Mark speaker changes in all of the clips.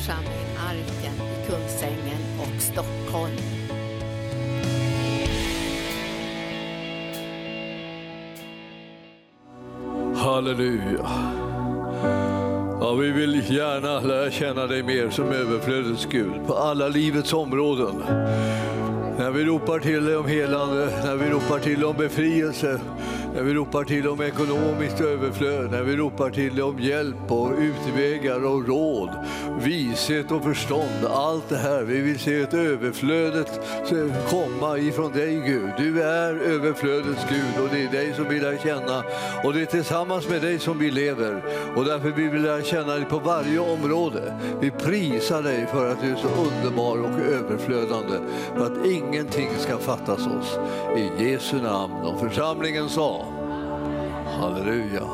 Speaker 1: församling Arken i Kungsängen och Stockholm.
Speaker 2: Halleluja. Ja, vi vill gärna lära känna dig mer som överflödets Gud på alla livets områden. När vi ropar till dig om helande, när vi ropar till dig om befrielse, när vi ropar till om ekonomiskt överflöd, när vi ropar till om hjälp och utvägar och råd, vishet och förstånd. Allt det här. Vi vill se ett överflödet komma ifrån dig Gud. Du är överflödets Gud och det är dig som vi lär känna och det är tillsammans med dig som vi lever och därför vill vi lära känna dig på varje område. Vi prisar dig för att du är så underbar och överflödande för att ingenting ska fattas oss. I Jesu namn och församlingen sa Halleluja.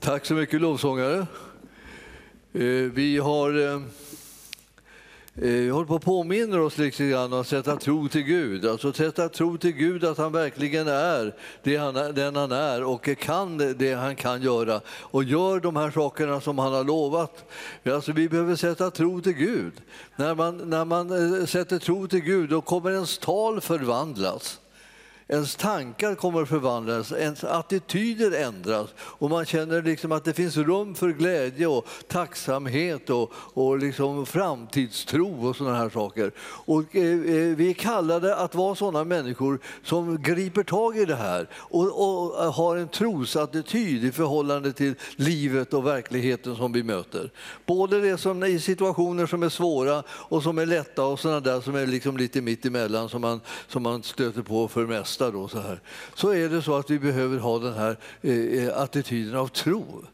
Speaker 2: Tack så mycket lovsångare. Eh, vi har eh, eh, vi håller på att påminna oss lite grann om att sätta tro till Gud. Alltså sätta tro till Gud att han verkligen är det han, den han är och kan det han kan göra och gör de här sakerna som han har lovat. Alltså vi behöver sätta tro till Gud. När man, när man sätter tro till Gud då kommer ens tal förvandlas. Ens tankar kommer att förvandlas, ens attityder ändras och man känner liksom att det finns rum för glädje och tacksamhet och, och liksom framtidstro och sådana här saker. Och, eh, eh, vi är kallade att vara sådana människor som griper tag i det här och, och eh, har en trosattityd i förhållande till livet och verkligheten som vi möter. Både det som i situationer som är svåra och som är lätta och sådana där som är liksom lite mitt emellan som man, som man stöter på för mest testa då så här, så är det så att vi behöver ha den här eh, eh, attityden av tro.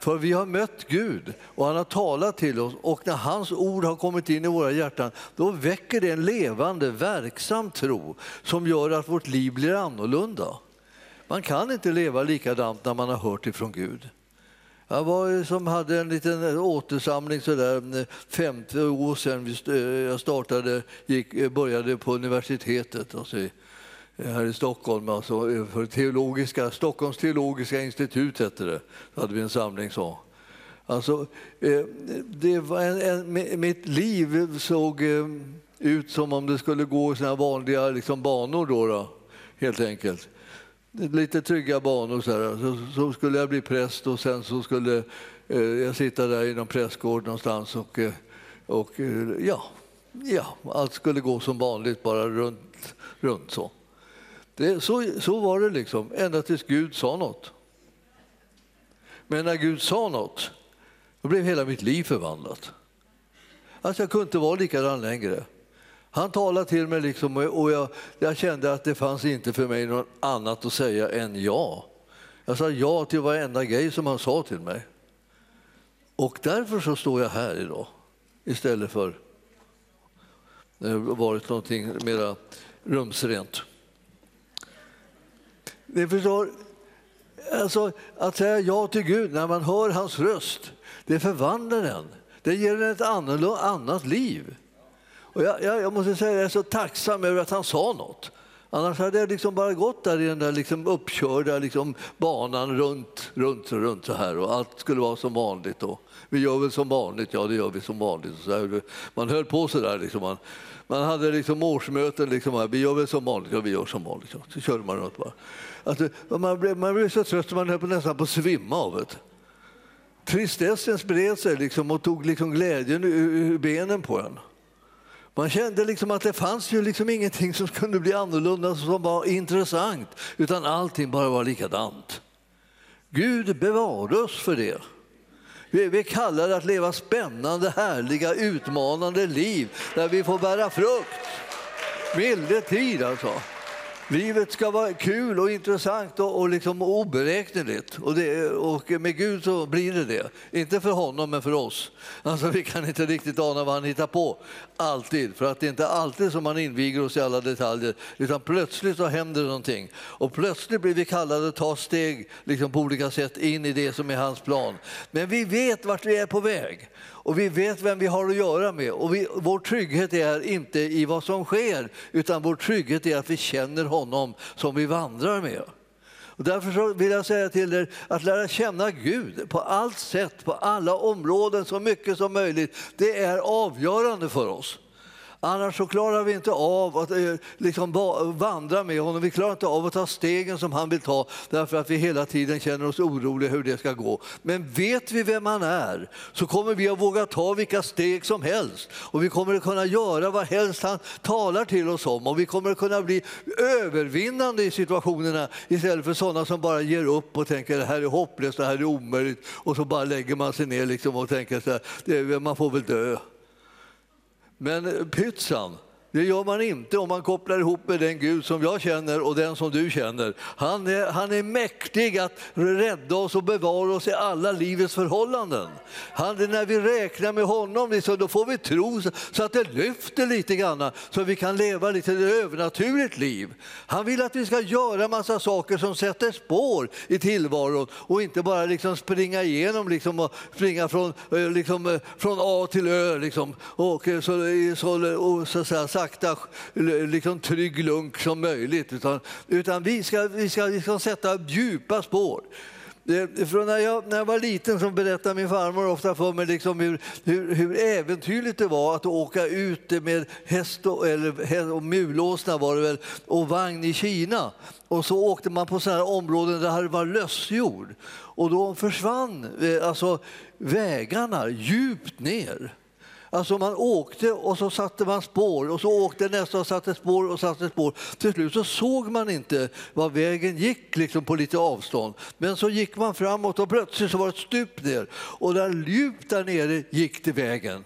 Speaker 2: För vi har mött Gud och han har talat till oss och när hans ord har kommit in i våra hjärtan då väcker det en levande, verksam tro som gör att vårt liv blir annorlunda. Man kan inte leva likadant när man har hört ifrån Gud. Jag var som hade en liten återsamling så där eh, 50 år sedan eh, jag startade, gick, började på universitetet. Alltså Eh, här i Stockholm, alltså eh, för teologiska, Stockholms teologiska institut hette det. Då hade vi en samling så. Alltså, eh, det var en, en, mitt liv såg ut som om det skulle gå i sina vanliga liksom, banor då, då, helt enkelt. Lite trygga banor så, här. Så, så skulle jag bli präst och sen så skulle eh, jag sitta där i någon prästgård någonstans och, och ja, ja, allt skulle gå som vanligt bara runt, runt så. Det, så, så var det liksom, ända tills Gud sa något. Men när Gud sa något, då blev hela mitt liv förvandlat. Alltså jag kunde inte vara likadan längre. Han talade till mig liksom, och jag, jag, kände att det fanns inte för mig något annat att säga än ja. Jag sa ja till varenda grej som han sa till mig. Och därför så står jag här idag istället för det har varit någonting mera rumsrent. Ni förstår, alltså, att säga ja till Gud när man hör hans röst, det förvandlar den. Det ger den ett annat liv. Och jag, jag, jag måste säga jag är så tacksam över att han sa något. Annars hade jag liksom bara gått där i den där liksom uppkörda liksom banan runt, runt och runt så här och allt skulle vara som vanligt. Då. Vi gör väl som vanligt, ja det gör vi som vanligt. Så här, man höll på så där. Liksom. Man, man hade liksom årsmöten, liksom, vi gör väl som vanligt, ja vi gör som vanligt. Så körde man runt bara. Att man, blev, man blev så trött att man höll på nästan på att svimma av det. Tristessen spred sig liksom och tog liksom glädjen ur, ur benen på en. Man kände liksom att det fanns ju liksom ingenting som kunde bli annorlunda, som var intressant, utan allting bara var likadant. Gud bevare oss för det. Vi är kallade att leva spännande, härliga, utmanande liv där vi får bära frukt. Milde tid alltså. Livet ska vara kul och intressant och, och liksom oberäkneligt. Och, det, och, med Gud så blir det det. Inte för honom, men för oss. Alltså, vi kan inte riktigt ana vad han hittar på, alltid. För att det är inte alltid som man inviger oss i alla detaljer. Utan plötsligt så händer det någonting. Och plötsligt blir vi kallade att ta steg liksom på olika sätt in i det som är hans plan. Men vi vet vart vi är på väg och vi vet vem vi har att göra med. Och vi, vår trygghet är inte i vad som sker, utan vår trygghet är att vi känner honom som vi vandrar med. Och därför så vill jag säga till er att lära känna Gud på allt sätt, på alla områden, så mycket som möjligt, det är avgörande för oss. Annars så klarar vi inte av att eh, liksom, vandra med honom. Vi klarar inte av att ta stegen som han vill ta därför att vi hela tiden känner oss oroliga hur det ska gå. Men vet vi vem han är så kommer vi att våga ta vilka steg som helst och vi kommer att kunna göra vad helst han talar till oss om och vi kommer att kunna bli övervinnande i situationerna istället för sådana som bara ger upp och tänker det här är hopplöst, det här är omöjligt och så bara lägger man sig ner liksom och tänker så här, man får väl dö. Men eh, pytsan, det gör man inte om man kopplar ihop med den Gud som jag känner och den som du känner. Han är, han är mäktig att rädda oss och bevara oss i alla livets förhållanden. Han, när vi räknar med honom liksom, då får vi tro så att det lyfter lite grann så att vi kan leva lite ett övernaturligt liv. Han vill att vi ska göra massa saker som sätter spår i tillvaron och inte bara liksom springa igenom liksom, och springa från, eh, liksom, eh, från A till Ö liksom, och eh, så, så, och, så, så, så sakta, liksom trygg lunk som möjligt. Utan, utan vi ska, vi ska vi ska sätta djupa spår. Från när, jag, när jag var liten så berättade min farmor ofta för mig liksom hur, hur, hur äventyrligt det var att åka ut med häst och, eller, häst och mulåsna var det väl, och vagn i Kina. Och så åkte man på sådana områden där det var lössjord. Och då försvann eh, alltså, vägarna djupt ner. Alltså man åkte och så satte man spår och så åkte nästa och satte spår och satte spår. Till slut så såg man inte var vägen gick liksom på lite avstånd. Men så gick man framåt och plötsligt så var det ett stup ner och där djupt där nere gick det vägen.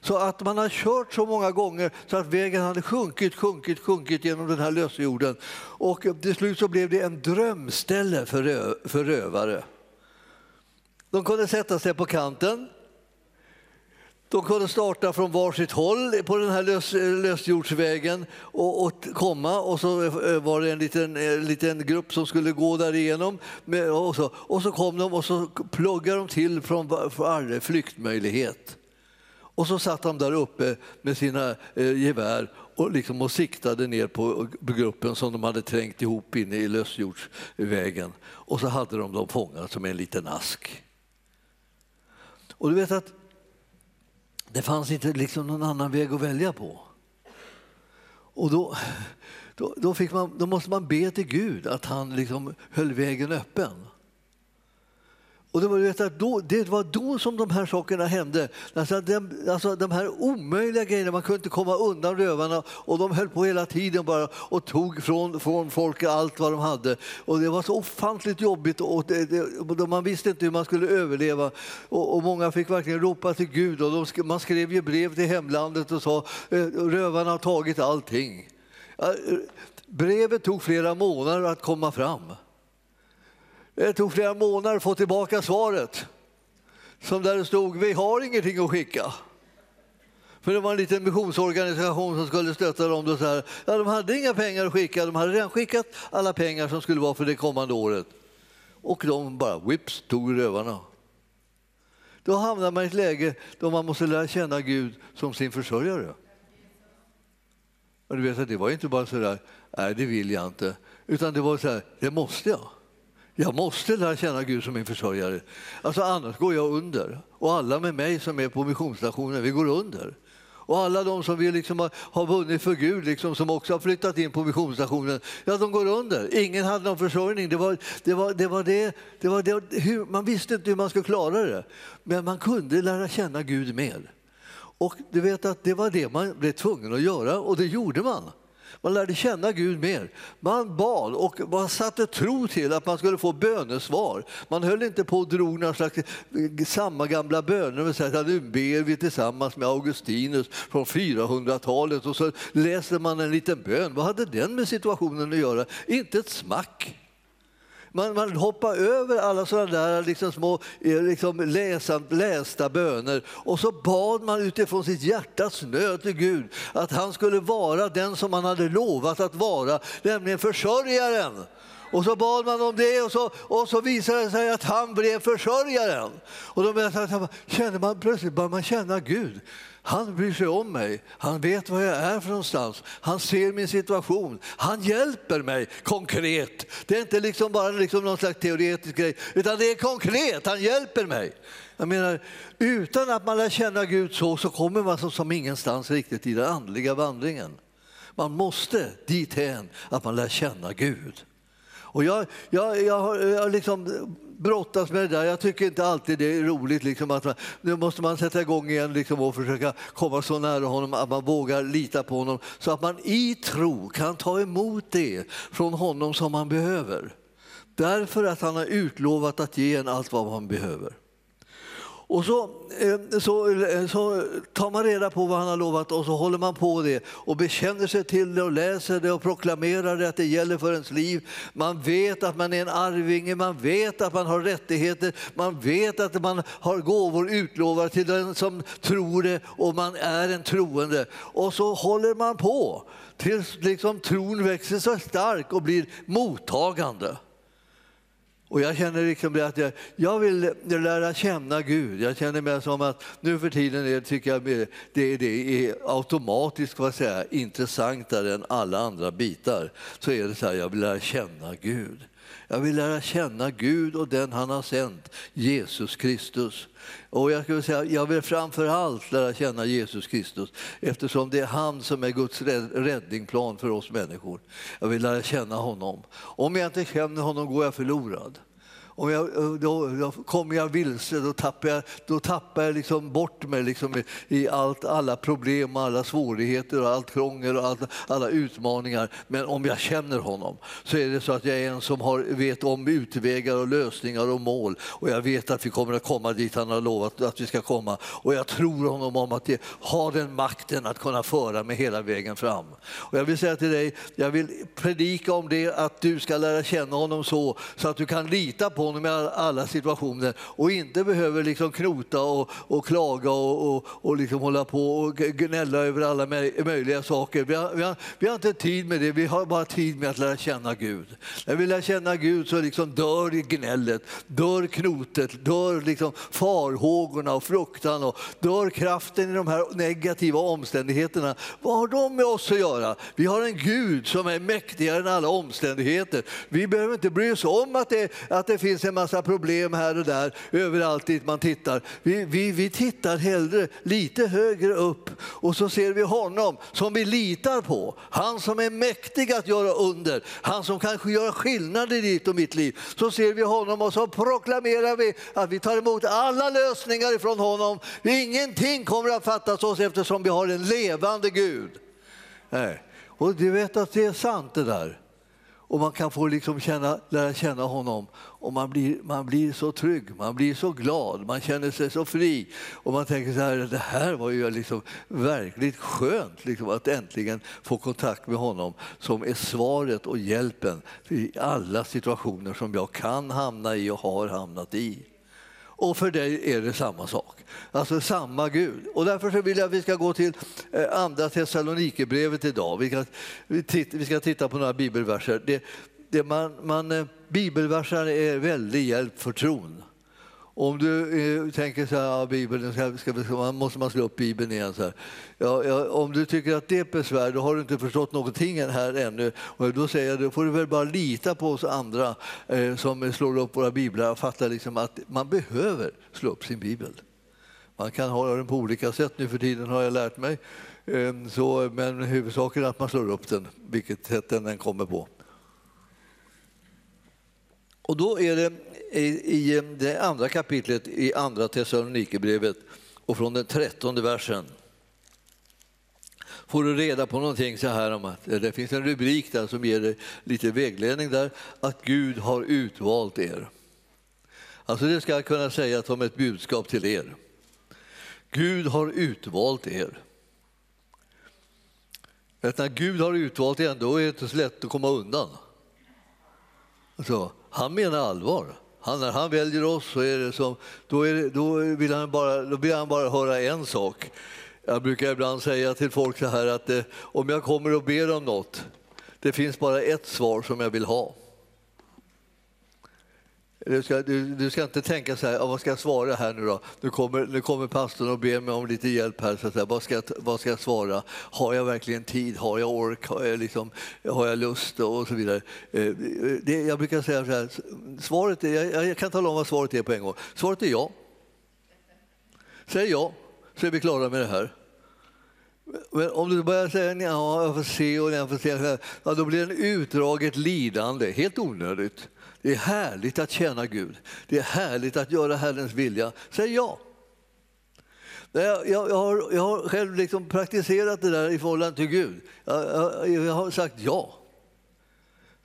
Speaker 2: Så att man har kört så många gånger så att vägen hade sjunkit, sjunkit, sjunkit genom den här lösjorden. Och till slut så blev det en drömställe för, rö för rövare. De kunde sätta sig på kanten de kunde starta från varsitt håll på den här lös, lösjordsvägen och, och, komma och så eh, var det en liten, eh, liten grupp som skulle gå därigenom. Och så, och så kom de och så pluggade de till från varje flyktmöjlighet. Och så satt de där uppe med sina eh, gevär och, liksom och siktade ner på gruppen som de hade trängt ihop inne i lösjordsvägen. Och så hade de dem fångade som en liten ask. Och du vet att det fanns inte liksom någon annan väg att välja på. Och då, då, då, man, då måste man be till Gud att han liksom höll vägen öppen. Och det, var, vet, då, det var då som de här sakerna hände. Alltså, de, alltså, de här omöjliga grejerna, man kunde inte komma undan rövarna och de höll på hela tiden bara och tog från, från folk allt vad de hade. Och det var så ofantligt jobbigt och det, det, man visste inte hur man skulle överleva. Och, och många fick verkligen ropa till Gud och de, man skrev ju brev till hemlandet och sa eh, rövarna har tagit allting. Brevet tog flera månader att komma fram. Det tog flera månader att få tillbaka svaret. Som där det stod, vi har ingenting att skicka. För det var en liten missionsorganisation som skulle stötta dem. Och så här, ja, de hade inga pengar att skicka, de hade redan skickat alla pengar som skulle vara för det kommande året. Och de bara, vips, tog rövarna. Då hamnar man i ett läge då man måste lära känna Gud som sin försörjare. Och du vet att det var inte bara så där, nej det vill jag inte, utan det var så här, det måste jag. Jag måste lära känna Gud som min försörjare. Alltså annars går jag under. Och alla med mig som är på missionsstationen, vi går under. Och alla de som vi liksom har, har vunnit för Gud, liksom, som också har flyttat in på missionsstationen, ja, de går under. Ingen hade någon försörjning. Det var, det var, det var det, det var det, hur, man visste inte hur man skulle klara det, men man kunde lära känna Gud mer. Och du vet att det var det man blev tvungen att göra, och det gjorde man. Man lärde känna Gud mer. Man bad och man satte tro till att man skulle få bönesvar. Man höll inte på och drog några slags eh, samma gamla böner. Och sa, nu ber vi tillsammans med Augustinus från 400-talet och så läser man en liten bön. Vad hade den med situationen att göra? Inte ett smack. Man, man hoppade över alla sådana där liksom små eh, liksom läsa, lästa böner och så bad man utifrån sitt hjärtas nöd till Gud att han skulle vara den som han hade lovat att vara, nämligen försörjaren. Och så bad man om det och så, och så visade det sig att han blev försörjaren. Och då kände man, plötsligt började man känna Gud. Han bryr sig om mig, han vet var jag är för någonstans, han ser min situation, han hjälper mig konkret. Det är inte liksom bara liksom någon slags teoretisk grej, utan det är konkret, han hjälper mig. Jag menar, utan att man lär känna Gud så, så kommer man som, som ingenstans riktigt i den andliga vandringen. Man måste dithän att man lär känna Gud. Och jag, jag, jag har, jag har liksom brottas med det där. Jag tycker inte alltid det är roligt. Liksom, att man, nu måste man sätta igång igen liksom, och försöka komma så nära honom att man vågar lita på honom så att man i tro kan ta emot det från honom som man behöver. Därför att han har utlovat att ge en allt vad man behöver. Och så, eh, så, eh, så, tar man reda på vad han har lovat och så håller man på det och bekänner sig till det och läser det och proklamerar det att det gäller för ens liv. Man vet att man är en arvinge, man vet att man har rättigheter, man vet att man har gåvor utlovade till den som tror det och man är en troende. Och så håller man på tills liksom tron växer så stark och blir mottagande. Och jag känner liksom att jag, jag vill lära känna Gud. Jag känner mig som att nu för tiden är, tycker jag det, det är automatiskt vad säga, intressantare än alla andra bitar. Så är det så här, jag vill lära känna Gud. Jag vill lära känna Gud och den han har sänt, Jesus Kristus. Och jag, skulle säga, jag vill framför allt lära känna Jesus Kristus eftersom det är han som är Guds räddningsplan för oss människor. Jag vill lära känna honom. Om jag inte känner honom går jag förlorad. Om jag, eh, då, då kommer jag vilse, då tappar jag, då tappar jag liksom bort mig liksom i, i allt, alla problem, alla svårigheter, och allt krångel och allt, alla utmaningar. Men om jag känner honom så är det så att jag är en som har, vet om utvägar och lösningar och mål. Och jag vet att vi kommer att komma dit han har lovat att vi ska komma. Och jag tror honom om att ha den makten att kunna föra mig hela vägen fram. Och jag vill säga till dig, jag vill predika om det, att du ska lära känna honom så, så att du kan lita på honom i alla situationer och inte behöver liksom knota och, och klaga och, och, och liksom hålla på och gnälla över alla möjliga saker. Vi har, vi, har, vi har, inte tid med det, vi har bara tid med att lära känna Gud. När vi lär känna Gud så liksom dör gnället, dör knotet, dör liksom farhågorna och fruktan och dör kraften i de här negativa omständigheterna. Vad har de med oss att göra? Vi har en Gud som är mäktigare än alla omständigheter. Vi behöver inte bry oss om att det, att det finns finns en massa problem här och där överallt dit man tittar. Vi, vi, vi tittar hellre lite högre upp och så ser vi honom som vi litar på. Han som är mäktig att göra under, han som kanske gör skillnad i ditt och mitt liv. Så ser vi honom och så proklamerar vi att vi tar emot alla lösningar ifrån honom. Ingenting kommer att fattas oss eftersom vi har en levande Gud. Nej. Och du vet att det är sant det där och man kan få liksom känna, lära känna honom. Och man blir, man blir så trygg, man blir så glad, man känner sig så fri. Och man tänker så här, det här var ju liksom verkligt skönt liksom, att äntligen få kontakt med honom som är svaret och hjälpen i alla situationer som jag kan hamna i och har hamnat i. Och för dig är det samma sak. Alltså samma Gud. Och därför så vill jag att vi ska gå till eh, andra Thessalonikerbrevet idag. Vi ska, vi ska titta på några bibelverser. Det, det man, man, eh, bibelverser är väldig hjälp för tron. Om du eh, tänker så här, ja, Bibeln, ska, ska, måste man slå upp Bibeln igen. Så här. Ja, ja, om du tycker att det är ett besvär, då har du inte förstått någonting här ännu. Och då säger jag, då får du väl bara lita på oss andra eh, som slår upp våra biblar och fattar liksom att man behöver slå upp sin bibel. Man kan ha den på olika sätt nu för tiden har jag lärt mig. Eh, så, men huvudsaken är att man slår upp den, vilket sätt den än kommer på. Och då är det i det andra kapitlet i andra Thessalonikerbrevet och från den trettonde versen får du reda på någonting så här om att eh, det finns en rubrik där som ger dig lite vägledning där, att Gud har utvalt er. Alltså det ska jag kunna säga som ett budskap till er. Gud har utvalt er. Att när Gud har utvalt er, då är det inte så lätt att komma undan. Alltså, han menar allvar. Han, när han väljer oss så är det som, då, är det, då, vill han bara, då vill han bara höra en sak. Jag brukar ibland säga till folk så här att eh, om jag kommer och ber om något, det finns bara ett svar som jag vill ha. Du ska, du, du ska inte tänka så här, vad ska jag svara här nu då? Nu kommer, nu kommer pastorn och ber mig om lite hjälp här. Så att säga, vad, ska jag, vad ska jag svara? Har jag verkligen tid? Har jag ork? Har jag, liksom, har jag lust? Och så vidare. Eh, det, jag brukar säga så här, svaret är, jag, jag kan tala om vad svaret är på en gång. Svaret är ja. Säg ja, så är vi klara med det här. Men om du börjar säga ja, jag får se och jag får se, ja, då blir det en utdraget lidande, helt onödigt. Det är härligt att tjäna Gud. Det är härligt att göra Herrens vilja. Säg ja. Jag, jag, jag, har, jag har själv liksom praktiserat det där i förhållande till Gud. Jag, jag har sagt ja.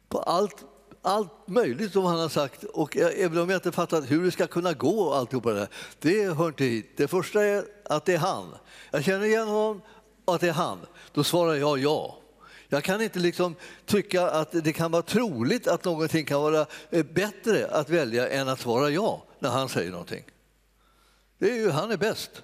Speaker 2: På allt, allt möjligt som han har sagt. Och även om jag inte fattat hur det ska kunna gå och alltihopa det där, det hör inte hit. Det första är att det är han. Jag känner igen honom och att det är han. Då svarar jag ja. Jag kan inte liksom tycka att det kan vara troligt att någonting kan vara eh, bättre att välja än att svara ja när han säger någonting. Det är ju, han är bäst.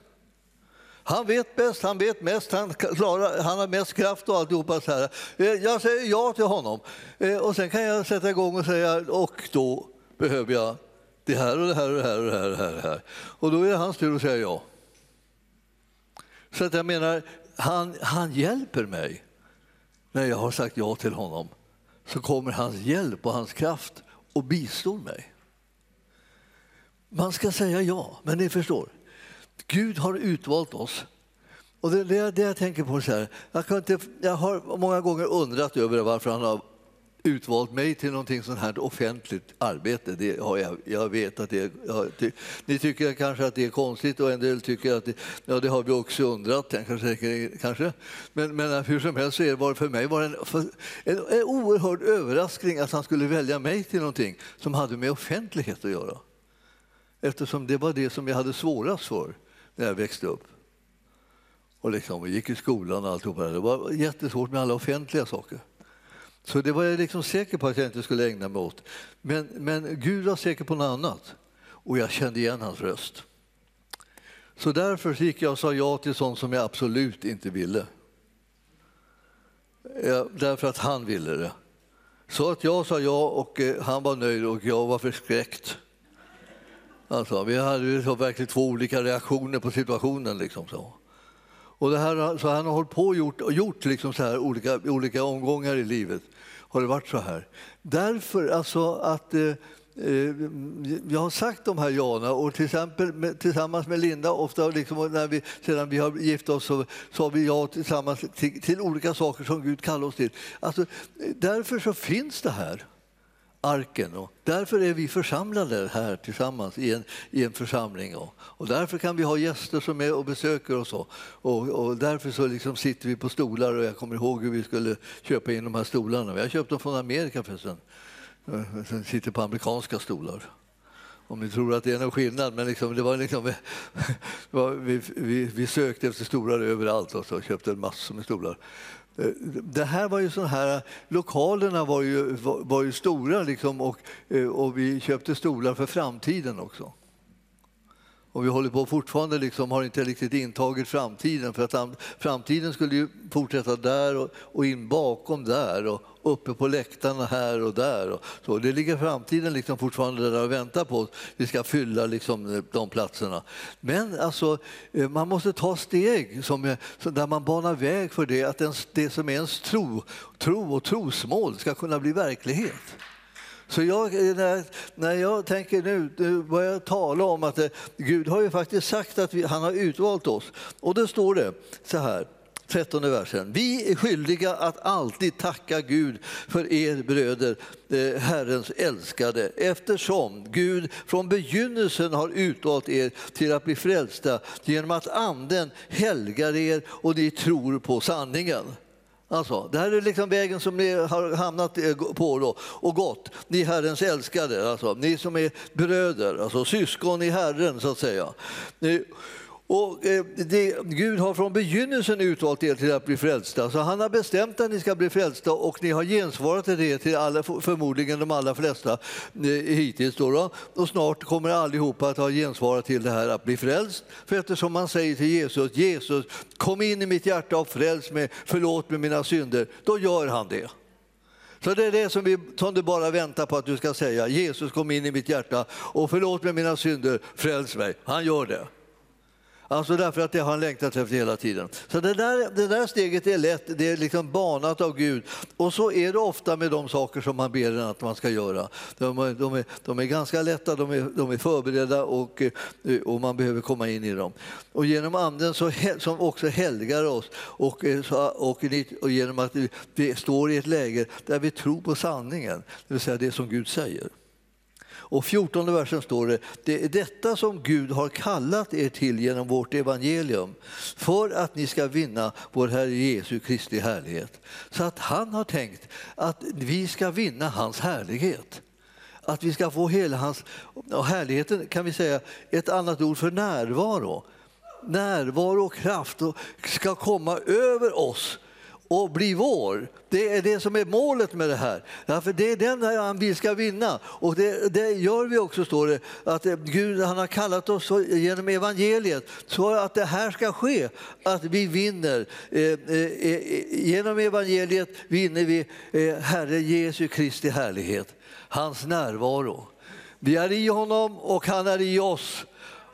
Speaker 2: Han vet bäst, han vet mest, han, klarar, han har mest kraft och alltihopa. Så här. Eh, jag säger ja till honom eh, och sen kan jag sätta igång och säga och då behöver jag det här och det här och det här och det här. Och, det här. och då är det hans tur att säga ja. Så att jag menar, han, han hjälper mig när jag har sagt ja till honom så kommer hans hjälp och hans kraft och bistår mig. Man ska säga ja, men ni förstår. Gud har utvalt oss. Och det, det, det jag tänker på så här, jag, kan inte, jag har många gånger undrat över varför han har utvalt mig till någonting sånt här offentligt arbete. Det har jag, jag vet att det jag, Ni tycker kanske att det är konstigt och en del tycker att det, ja, det har vi också undrat. Kanske, kanske. Men, men hur som helst så är det för mig var en, en, en oerhörd överraskning att han skulle välja mig till någonting som hade med offentlighet att göra. Eftersom det var det som jag hade svårast för när jag växte upp. Och liksom, gick i skolan och alltihopa. Det var jättesvårt med alla offentliga saker. Så det var jag liksom säker på att jag inte skulle ägna mig åt. Men, men Gud var säker på något annat och jag kände igen hans röst. Så därför gick jag och sa ja till sånt som jag absolut inte ville. Ja, därför att han ville det. Så att jag sa ja och eh, han var nöjd och jag var förskräckt. Alltså, vi hade verkligen två olika reaktioner på situationen. Liksom så. Och det här, så han har hållit på och gjort, gjort liksom så här olika, olika omgångar i livet. Har det varit så här? Därför alltså att eh, eh, jag har sagt de här jana och till exempel tillsammans med Linda, ofta liksom, när vi, sedan vi har gift oss så sa vi ja tillsammans till, till olika saker som Gud kallar oss till. Alltså, därför så finns det här arken. Och därför är vi församlade här tillsammans i en, i en församling. Och, och därför kan vi ha gäster som är och besöker oss. Och, och, och därför så liksom sitter vi på stolar och jag kommer ihåg hur vi skulle köpa in de här stolarna. Vi har köpt dem från Amerika förresten. Eh, Sen sitter på amerikanska stolar. Om ni tror att det är någon skillnad. Men liksom, det var liksom, vi, vi, vi sökte efter stolar överallt och så köpte en massor med stolar. Det här var ju sån här, lokalerna var ju, var, var ju stora liksom och, eh, och vi köpte stolar för framtiden också. Och vi håller på fortfarande, liksom, har inte riktigt intagit framtiden för att framtiden skulle ju fortsätta där och, och in bakom där och uppe på läktarna här och där. Och så. Det ligger framtiden liksom fortfarande där och väntar på oss. Vi ska fylla liksom eh, de platserna. Men alltså, eh, man måste ta steg som, eh, där man banar väg för det, att det som är ens tro, tro och trosmål ska kunna bli verklighet. Så jag, när, när jag tänker nu, nu börjar jag tala om att det, Gud har ju faktiskt sagt att vi, han har utvalt oss. Och då står det så här, 13 versen. Vi är skyldiga att alltid tacka Gud för er bröder, eh, Herrens älskade, eftersom Gud från begynnelsen har utvalt er till att bli frälsta genom att Anden helgar er och ni tror på sanningen. Alltså, det här är liksom vägen som ni har hamnat eh, på då, och gått. Ni Herrens älskade, alltså, ni som är bröder, alltså syskon i Herren så att säga. Och eh, det, Gud har från begynnelsen utvalt er till att bli frälsta. Så han har bestämt att ni ska bli frälsta och ni har gensvarat till det till alla, förmodligen de allra flesta eh, hittills. Då, då Och snart kommer allihopa att ha gensvarat till det här att bli frälst. För eftersom man säger till Jesus, Jesus kom in i mitt hjärta och fräls mig, förlåt mig mina synder. Då gör han det. Så det är det som, vi, som du bara väntar på att du ska säga. Jesus kom in i mitt hjärta och förlåt mig mina synder, fräls mig. Han gör det. Alltså därför att det har han längtat efter hela tiden. Så det där, det där steget är lätt, det är liksom banat av Gud. Och så är det ofta med de saker som man ber att man ska göra. De, är, de, är, de är ganska lätta, de är, de är förberedda och, eh, och man behöver komma in i dem. Och genom Anden så, som också helgar oss och, eh, och, och genom att vi står i ett läge där vi tror på sanningen, det vill säga det som Gud säger. Och 14 versen står det, det är detta som Gud har kallat er till genom vårt evangelium för att ni ska vinna vår Herre Jesu Kristi härlighet. Så att han har tänkt att vi ska vinna hans härlighet. Att vi ska få hela hans, och härligheten kan vi säga ett annat ord för närvaro. Närvaro och kraft ska komma över oss och bli vår. Det är det som är målet med det här. Därför det är den vi ska vinna. Och det, det, gör vi också, står det. Att eh, Gud han har kallat oss genom evangeliet så att det här ska ske. Att vi vinner. Eh, eh, eh genom evangeliet vinner vi eh, Herre Jesu Kristi härlighet. Hans närvaro. Vi är i honom och han är i oss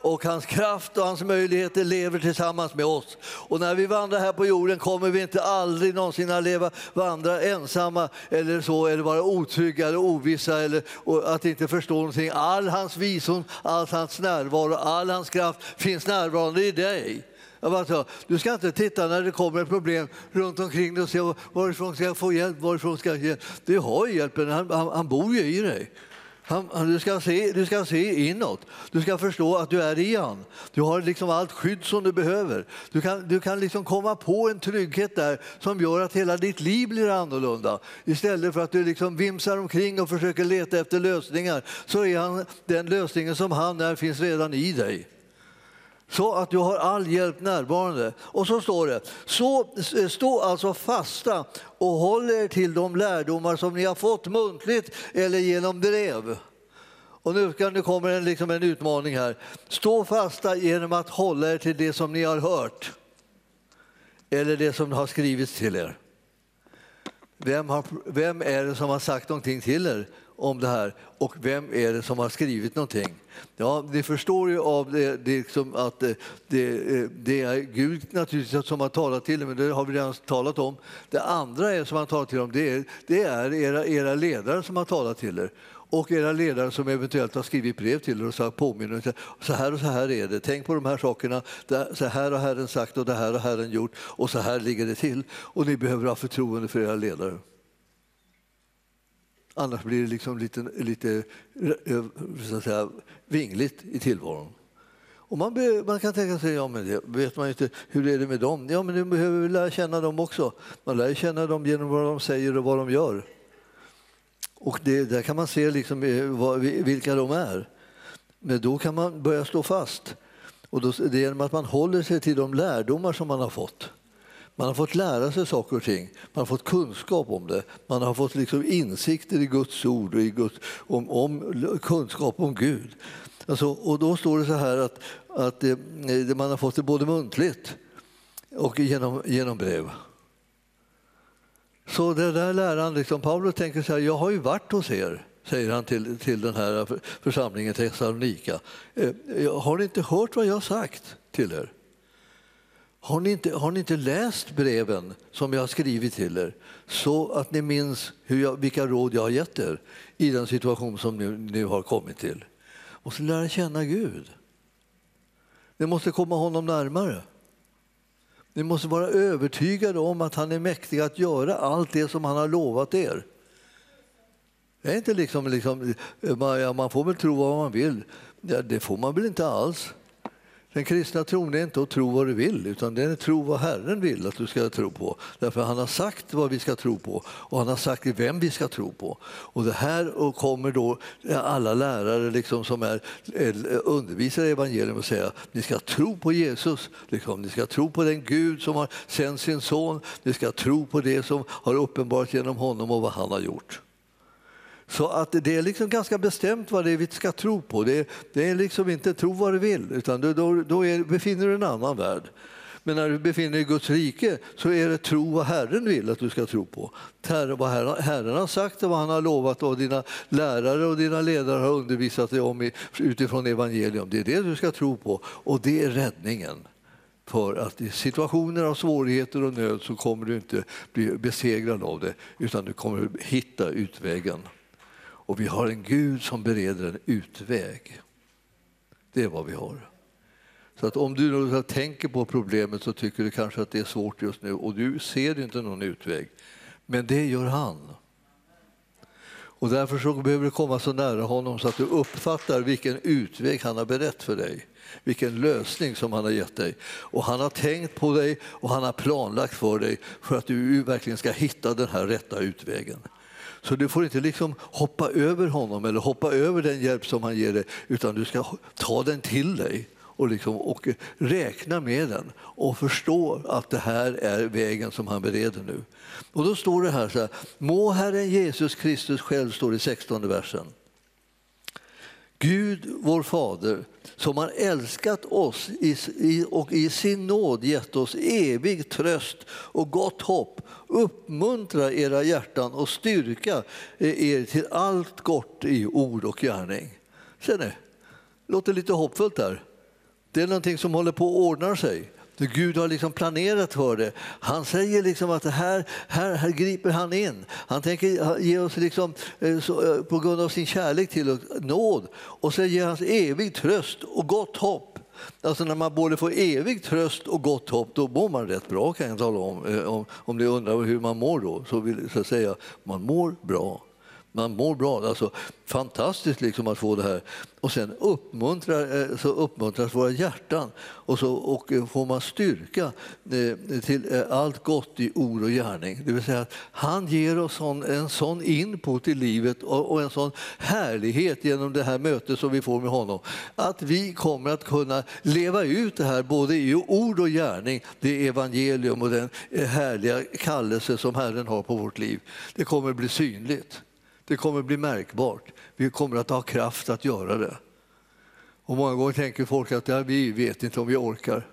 Speaker 2: och hans kraft och hans möjligheter lever tillsammans med oss. Och när vi vandrar här på jorden kommer vi inte aldrig någonsin att leva, vandra ensamma eller så, eller vara otrygga eller ovissa eller att inte förstå någonting. All hans visdom, all hans närvaro, all hans kraft finns närvarande i dig. Sa, du ska inte titta när det kommer ett problem runt omkring dig och se varifrån ska jag få hjälp, varifrån ska jag få hjälp. Du har hjälpen, han, han, han bor ju i dig. Han, du, ska se, du ska se inåt. Du ska förstå att du är i han. Du har liksom allt skydd som du behöver. Du kan, du kan liksom komma på en trygghet där som gör att hela ditt liv blir annorlunda. Istället för att du liksom vimsar omkring och försöker leta efter lösningar så är han, den lösningen som han är finns redan i dig så att du har all hjälp närvarande. Och så står det, så eh, stå alltså fasta och håll er till de lärdomar som ni har fått muntligt eller genom brev. Och nu, nu kommer en, liksom en utmaning här. Stå fasta genom att hålla er till det som ni har hört eller det som har skrivits till er. Vem, har, vem är det som har sagt någonting till er om det här och vem är det som har skrivit någonting? Ja, ni förstår ju av det, det liksom att eh, det, eh, det, är Gud naturligtvis som har talat till er, men det har vi redan talat om. Det andra är som han talat till om, det är, det är era, era ledare som har talat till er och era ledare som eventuellt har skrivit brev till er och sagt påminner så här och så här är det. Tänk på de här sakerna. Så här har Herren sagt och det här har Herren gjort och så här ligger det till. Och ni behöver ha förtroende för era ledare. Annars blir det liksom lite, lite eh, eh, så att säga, vingligt i tillvaron. Och man, be, man kan tänka sig, ja men det vet man inte, hur är det med dem? Ja men du behöver lära känna dem också. Man lär känna dem genom vad de säger och vad de gör. Och det, där kan man se liksom eh, vad, vilka de är. Men då kan man börja stå fast. Och då, det är genom att man håller sig till de lärdomar som man har fått. Man har fått lära sig saker och ting, man har fått kunskap om det. Man har fått liksom insikter i Guds ord och i Guds, om, om kunskap om Gud. Alltså, och då står det så här att, att eh, det, man har fått det både muntligt och genom, genom brev. Så det där läran, liksom, Paulus tänker så här, jag har ju varit hos er, säger han till, till den här församlingen Thessalonika. Eh, har ni inte hört vad jag har sagt till er? Har ni, inte, har ni inte läst breven som jag har skrivit till er så att ni minns hur jag, vilka råd jag har gett er i den situation som ni nu har kommit till? Och så lära känna Gud. Ni måste komma honom närmare. Ni måste vara övertygade om att han är mäktig att göra allt det som han har lovat er. Det är inte liksom, liksom eh, man får väl tro vad man vill. Det får man väl inte alls. Den kristna tron är inte att tro vad du vill, utan det är att tro vad Herren vill att du ska tro på. Därför han har sagt vad vi ska tro på och han har sagt vem vi ska tro på. Och det här kommer då alla lärare liksom som är, eh, undervisar i evangelium och säger ni ska tro på Jesus, liksom. ni ska tro på den Gud som har sänt sin son, ni ska tro på det som har uppenbarat genom honom och vad han har gjort. Så att det är liksom ganska bestämt vad det är vi ska tro på. Det är, det är liksom inte tro vad du vill, utan då, då är, befinner du dig i en annan värld. Men när du befinner dig i Guds rike så är det tro vad Herren vill att du ska tro på. Vad Herren har sagt och vad han har lovat och vad dina lärare och dina ledare har undervisat dig om utifrån evangelium. Det är det du ska tro på och det är räddningen. För att i situationer av svårigheter och nöd så kommer du inte bli besegrad av det utan du kommer hitta utvägen. Och vi har en Gud som bereder en utväg. Det är vad vi har. Så att om du tänker på problemet så tycker du kanske att det är svårt just nu och du ser inte någon utväg. Men det gör han. Och därför så behöver du komma så nära honom så att du uppfattar vilken utväg han har berett för dig. Vilken lösning som han har gett dig. Och han har tänkt på dig och han har planlagt för dig för att du verkligen ska hitta den här rätta utvägen. Så du får inte liksom hoppa över honom eller hoppa över den hjälp som han ger dig utan du ska ta den till dig och, liksom, och räkna med den och förstå att det här är vägen som han bereder nu. Och då står det här så här, må Herren Jesus Kristus själv, står i 16 versen. Gud, vår Fader, som har älskat oss och i sin nåd gett oss evig tröst och gott hopp, uppmuntra era hjärtan och styrka eh, er till allt gott i ord och gärning. Ser ni? Låter lite hoppfullt där. Det är någonting som håller på att ordna sig. Gud har liksom planerat för det. Han säger liksom att här, här, här griper han in. Han tänker ge oss liksom, eh, så, eh, på grund av sin kärlek till oss nåd och så ger han evig tröst och gott hopp. Alltså när man både får evig tröst och gott hopp, då mår man rätt bra kan jag tala om. Eh, om, om ni undrar hur man mår då, så vill jag säga man mår bra. Man mår bra. Alltså, fantastiskt liksom att få det här. Och sen uppmuntrar, eh, så uppmuntras våra hjärtan och, så, och eh, får man styrka eh, till allt gott i ord och gärning. Det vill säga att han ger oss en sån input i livet och en sån härlighet genom det här mötet som vi får med honom. Att vi kommer att kunna leva ut det här både i ord och gärning, det evangelium och den härliga kallelse som Herren har på vårt liv. Det kommer att bli synligt. Det kommer bli märkbart. Vi kommer att ha kraft att göra det. Och många gånger tänker folk att ja, vi vet inte om vi orkar.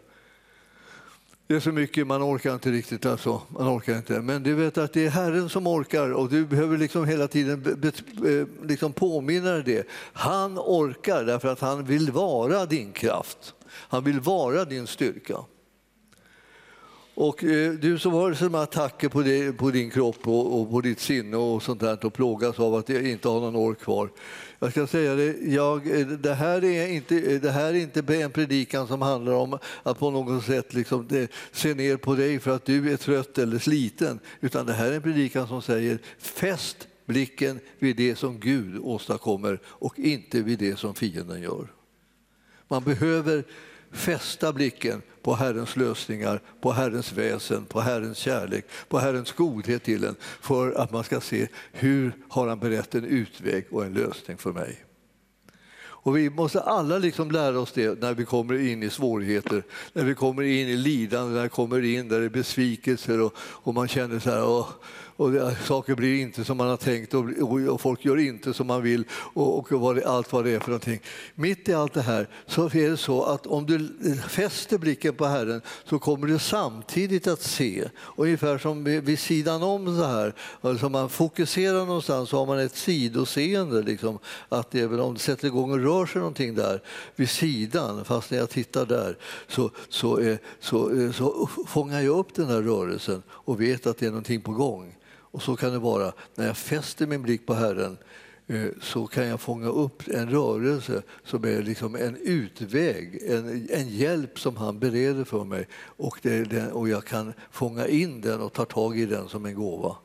Speaker 2: Det är så mycket, man orkar inte riktigt. Alltså. Man orkar inte. Men du vet att det är Herren som orkar och du behöver liksom hela tiden liksom påminna dig det. Han orkar därför att han vill vara din kraft. Han vill vara din styrka. Och eh, du som har sådana attacker på, det, på, din kropp och, och, på ditt sinne och sånt där och plågas av att inte ha någon ork kvar. Jag ska säga det, jag, eh, det, här är inte, eh, det här är inte en predikan som handlar om att på något sätt liksom det, se ner på dig för att du är trött eller sliten. Utan det här är en predikan som säger fäst blicken vid det som Gud åstadkommer och inte vid det som fienden gör. Man behöver fästa blicken på Herrens lösningar, på Herrens väsen, på Herrens kärlek, på Herrens godhet till en för att man ska se hur har han berett en utväg och en lösning för mig. Och vi måste alla liksom lära oss det när vi kommer in i svårigheter, när vi kommer in i lidande, när vi kommer in där det är besvikelser och, och man känner så här, åh, och saker blir inte som man har tänkt och, och folk gör inte som man vill och, och vad det, allt vad det är för någonting. Mitt i allt det här så är det så att om du fäster blicken på Herren så kommer du samtidigt att se, ungefär som vid, vid sidan om så här, alltså man fokuserar någonstans så har man ett sidoseende. Liksom, att även om det sätter igång och rör sig någonting där vid sidan, fast när jag tittar där så, så, så, så fångar jag upp den här rörelsen och vet att det är någonting på gång. Och så kan det vara. När jag fäster min blick på Herren eh, så kan jag fånga upp en rörelse som är liksom en utväg, en, en hjälp som han bereder för mig. Och, den, och jag kan fånga in den och ta tag i den som en gåva.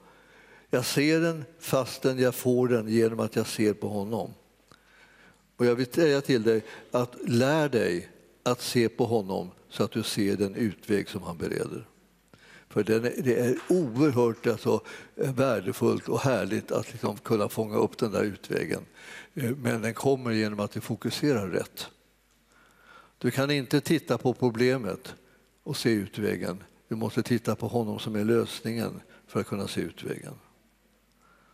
Speaker 2: Jag ser den fastän jag får den genom att jag ser på honom. Och jag vill säga till dig att lär dig att se på honom så att du ser den utväg som han bereder. För det är oerhört alltså, värdefullt och härligt att liksom kunna fånga upp den där utvägen. Eh, men den kommer genom att du fokuserar rätt. Du kan inte titta på problemet och se utvägen. Du måste titta på honom som är lösningen för att kunna se utvägen.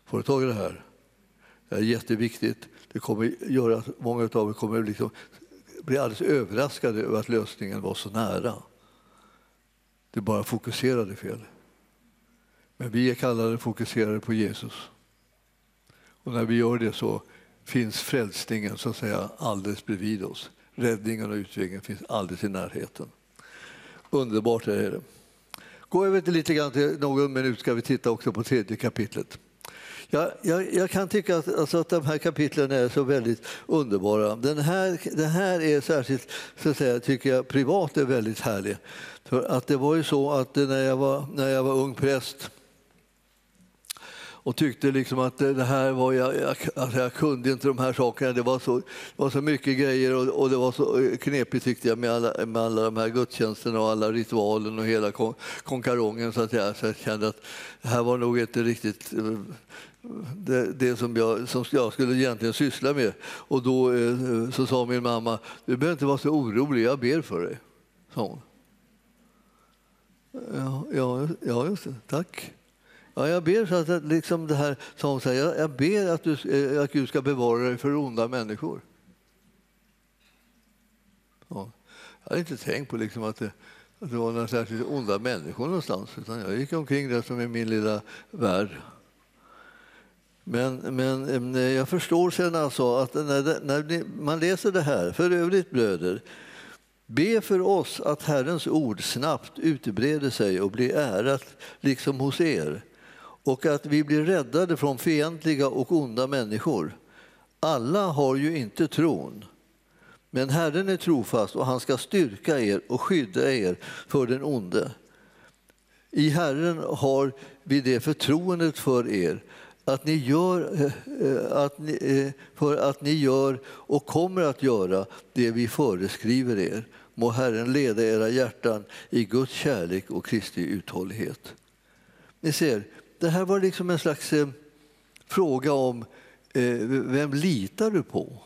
Speaker 2: Får du tag i det här? Det är jätteviktigt. Det kommer göra att många av er kommer liksom bli alldeles överraskade över att lösningen var så nära. Det bara fokuserade fel. Men vi är kallade fokuserade på Jesus. Och när vi gör det så finns frälsningen så att säga alldeles bredvid oss. Räddningen och utvägen finns alldeles i närheten. Underbart är det. Gå över till lite grann till någon minut ska vi titta också på tredje kapitlet. Jag, jag, jag kan tycka att, alltså att de här kapitlen är så väldigt underbara. Den här, den här är särskilt, så att säga, tycker jag, privat är väldigt härlig. För att det var ju så att när jag var, när jag var ung präst och tyckte liksom att det här var, jag, jag, alltså jag kunde inte de här sakerna. Det var så, det var så mycket grejer och, och, det var så knepigt tyckte jag med alla, med alla de här gudstjänsterna och alla ritualen och hela kon, konkarongen så att jag, så jag kände att det här var nog inte riktigt eh, det, det som, jag, som jag skulle egentligen syssla med. Och då eh, så sa min mamma, du behöver inte vara så orolig, jag ber för dig. Sa hon. Ja, ja, ja just det. Tack. Ja, jag ber så att liksom det här, sa hon, så här, jag, jag ber att, du, eh, att Gud ska bevara dig för onda människor. Ja. Jag hade inte tänkt på liksom att, det, att det var några särskilt onda människor någonstans, utan jag gick omkring där som i min lilla värld. Men, men eh, jag förstår sen alltså att när, när man läser det här, för övrigt bröder, be för oss att Herrens ord snabbt utbreder sig och blir ärat liksom hos er och att vi blir räddade från fientliga och onda människor. Alla har ju inte tron. Men Herren är trofast och han ska styrka er och skydda er för den onde. I Herren har vi det förtroendet för er att ni gör, eh, att ni, eh, för att ni gör och kommer att göra det vi föreskriver er. Må Herren leda era hjärtan i Guds kärlek och Kristi uthållighet. Ni ser, det här var liksom en slags eh, fråga om eh, vem litar du på?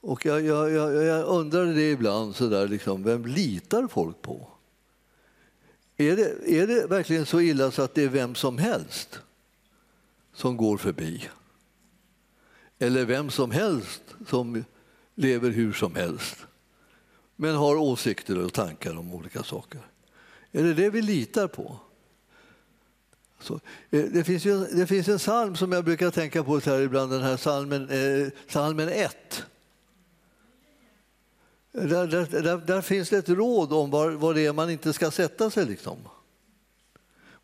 Speaker 2: Och jag, jag, jag, jag undrade det ibland, så där, liksom, vem litar folk på? Är det, är det verkligen så illa så att det är vem som helst som går förbi? Eller vem som helst som lever hur som helst men har åsikter och tankar om olika saker? Är det det vi litar på? Så, eh, det, finns ju, det finns en psalm som jag brukar tänka på så här ibland, den här psalmen, eh, psalmen 1. Där, där, där, där, finns det ett råd om var, var det är man inte ska sätta sig. Liksom.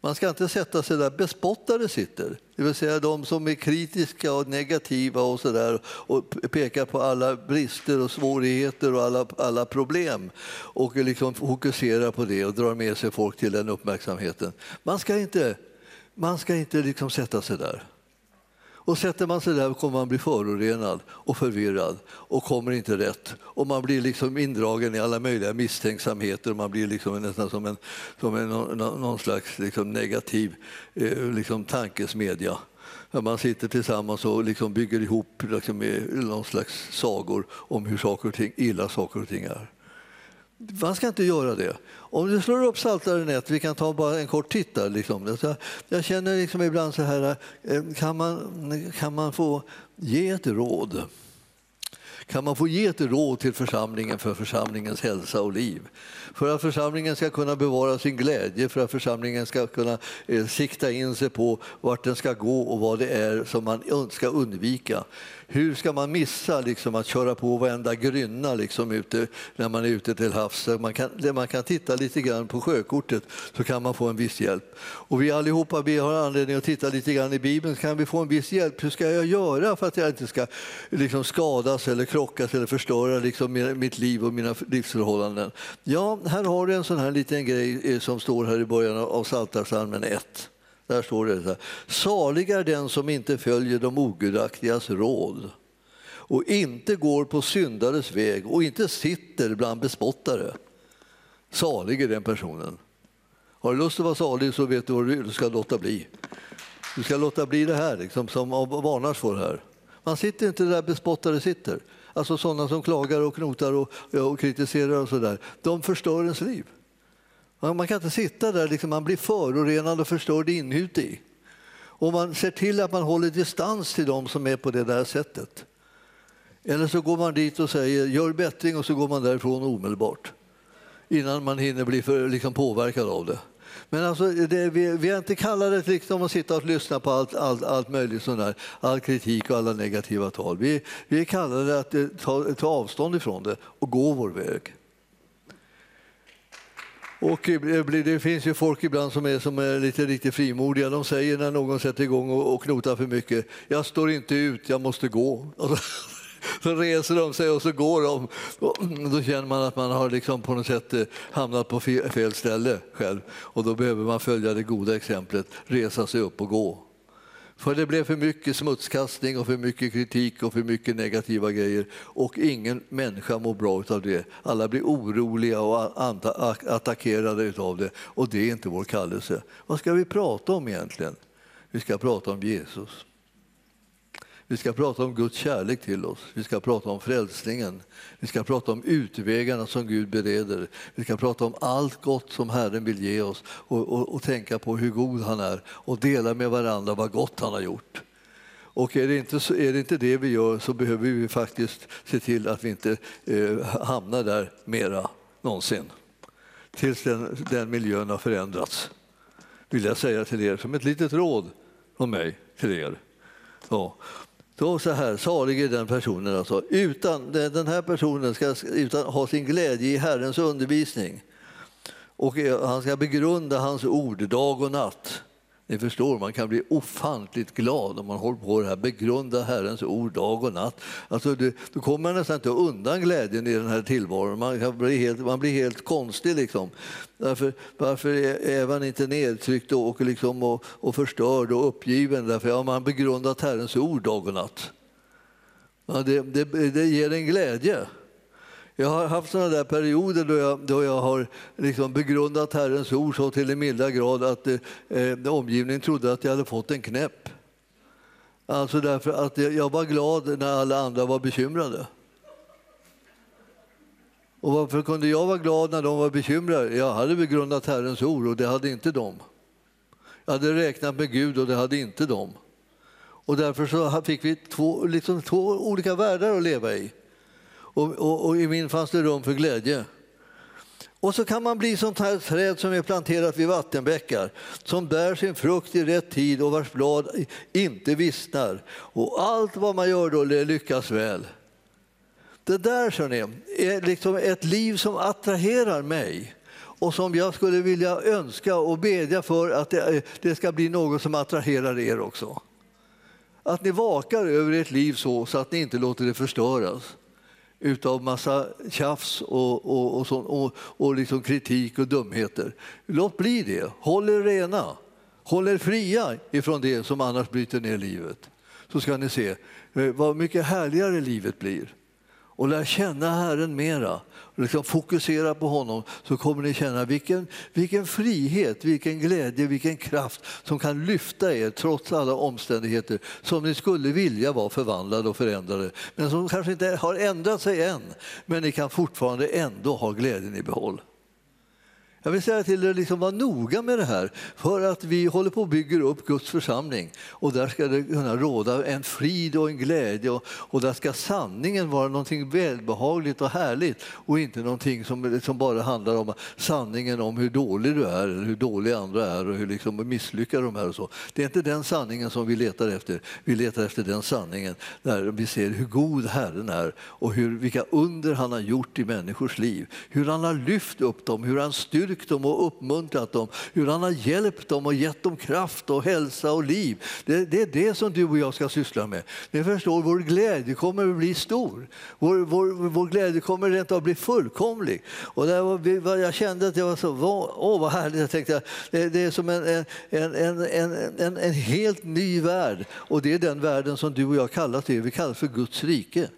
Speaker 2: Man ska inte sätta sig där bespottare sitter, det vill säga de som är kritiska och negativa och, så där, och pekar på alla brister och svårigheter och alla, alla problem och liksom fokuserar på det och drar med sig folk till den uppmärksamheten. Man ska inte man ska inte liksom sätta sig där. Och sätter man sig där kommer man bli förorenad och förvirrad och kommer inte rätt. Och man blir liksom indragen i alla möjliga misstänksamheter. Man blir liksom nästan som en, som en någon slags liksom negativ eh, liksom tankesmedja. man sitter tillsammans och liksom bygger ihop liksom eh, någon slags sagor om hur saker och ting, illa saker och ting är. Man ska inte göra det. Om du slår upp Psaltaren 1, vi kan ta bara en kort titt där. Liksom. Jag känner liksom ibland så här, eh, kan man, kan man få ge ett råd? Kan man få ge ett råd till församlingen för församlingens hälsa och liv? För att församlingen ska kunna bevara sin glädje, för att församlingen ska kunna eh, sikta in sig på vart den ska gå och vad det är som man ska undvika. Hur ska man missa liksom, att köra på varenda grynna liksom, ute, när man är ute till havs? Man kan, man kan titta lite grann på sjökortet så kan man få en viss hjälp. Och vi allihopa vi har anledning att titta lite grann i Bibeln. Kan vi få en viss hjälp? Hur ska jag göra för att jag inte ska liksom, skadas eller krockas eller förstöra liksom, mitt liv och mina livsförhållanden? Ja, här har du en sån här liten grej eh, som står här i början av Psaltarpsalmen 1. Där står det så här. Salig är den som inte följer de ogudaktigas råd och inte går på syndares väg och inte sitter bland bespottare. Salig är den personen. Har du lust att vara salig så vet du vad du ska låta bli. Du ska låta bli det här liksom, som varnas för här. Man sitter inte där bespottare sitter. Alltså sådana som klagar och knotar och, och kritiserar och sådär. De förstör ens liv. Man kan inte sitta där, liksom, man blir förorenad och förstörd inuti. Och man ser till att man håller distans till dem som är på det där sättet. Eller så går man dit och säger gör bättring och så går man därifrån omedelbart. innan man hinner bli för, liksom, påverkad av det. Men alltså, det, vi, vi är inte kallade till liksom att sitta och lyssna på allt, allt, allt möjligt sånt där, all kritik och alla negativa tal. Vi, vi är kallade att eh, ta, ta avstånd ifrån det och gå vår väg. Och eh, det finns ju folk ibland som är, som är lite riktigt frimodiga. De säger när någon sätter igång och, och knotar för mycket, jag står inte ut, jag måste gå. Så reser de sig och så går de. Mm, då känner man att man har liksom på något sätt eh, hamnat på fel ställe själv. Och då behöver man följa det goda exemplet, resa sig upp och gå. För det blev för mycket smutskastning och för mycket kritik och för mycket negativa grejer och ingen människa mår bra av det. Alla blir oroliga och attackerade av det och det är inte vår kallelse. Vad ska vi prata om egentligen? Vi ska prata om Jesus. Vi ska prata om Guds kärlek till oss, vi ska prata om frälsningen, vi ska prata om utvägarna som Gud bereder. Vi ska prata om allt gott som Herren vill ge oss och, och, och tänka på hur god han är och dela med varandra vad gott han har gjort. Och är det, inte, är det inte det vi gör så behöver vi faktiskt se till att vi inte eh, hamnar där mera någonsin. Tills den, den miljön har förändrats, vill jag säga till er som ett litet råd från mig till er. Ja. Då så här, salig är den personen alltså. Utan, den här personen ska utan, ha sin glädje i Herrens undervisning. Och eh, han ska begrunda hans ord dag och natt. Ni förstår, man kan bli ofantligt glad om man håller på det här. Begrunda Herrens ord dag och natt. Alltså, det, då kommer man nästan inte undan glädjen i den här tillvaron. Man, kan bli helt, man blir helt konstig. Liksom. Därför, varför är man inte nedtryckt och, liksom, och, och förstörd och uppgiven? Därför har man begrundat Herrens ord dag och natt. Ja, det, det, det ger en glädje. Jag har haft sådana där perioder då jag, då jag har liksom begrundat Herrens ord så till en milda grad att eh, omgivningen trodde att jag hade fått en knäpp. Alltså därför att jag var glad när alla andra var bekymrade. Och varför kunde jag vara glad när de var bekymrade? Jag hade begrundat Herrens ord och det hade inte de. Jag hade räknat med Gud och det hade inte de. Och därför så fick vi två, liksom två olika världar att leva i och, och, och i min fanns det rum för glädje. Och så kan man bli sånt här träd som är planterat vid vattenbäckar som bär sin frukt i rätt tid och vars blad inte vissnar. Och allt vad man gör då lyckas väl. Det där ni, är liksom ett liv som attraherar mig och som jag skulle vilja önska och bedja för att det, det ska bli något som attraherar er också. Att ni vakar över ert liv så, så att ni inte låter det förstöras utav massa tjafs och, och, och, sån, och, och liksom kritik och dumheter. Låt bli det. Håll er rena. Håll er fria ifrån det som annars bryter ner livet. Så ska ni se eh, vad mycket härligare livet blir och lär känna Herren mera, liksom fokusera på honom så kommer ni känna vilken, vilken frihet, vilken glädje, vilken kraft som kan lyfta er trots alla omständigheter som ni skulle vilja vara förvandlade och förändrade men som kanske inte har ändrat sig än. Men ni kan fortfarande ändå ha glädjen i behåll. Jag vill säga till er, liksom, var noga med det här, för att vi håller på att bygga upp Guds församling och där ska det kunna råda en frid och en glädje och, och där ska sanningen vara någonting välbehagligt och härligt och inte någonting som, som bara handlar om sanningen om hur dålig du är, eller hur dåliga andra är och hur liksom misslyckade de är. Och så. Det är inte den sanningen som vi letar efter. Vi letar efter den sanningen där vi ser hur god Herren är och hur, vilka under han har gjort i människors liv. Hur han har lyft upp dem, hur han styr styrkt dem och uppmuntrat dem, hur han har hjälpt dem och gett dem kraft och hälsa och liv. Det, det är det som du och jag ska syssla med. Ni förstår, vår glädje kommer att bli stor. Vår, vår, vår glädje kommer rent att bli fullkomlig. Och där var, jag kände att jag var så, åh vad härligt, jag tänkte det, det är som en, en, en, en, en, en helt ny värld. Och det är den världen som du och jag kallar till, vi kallar för Guds rike.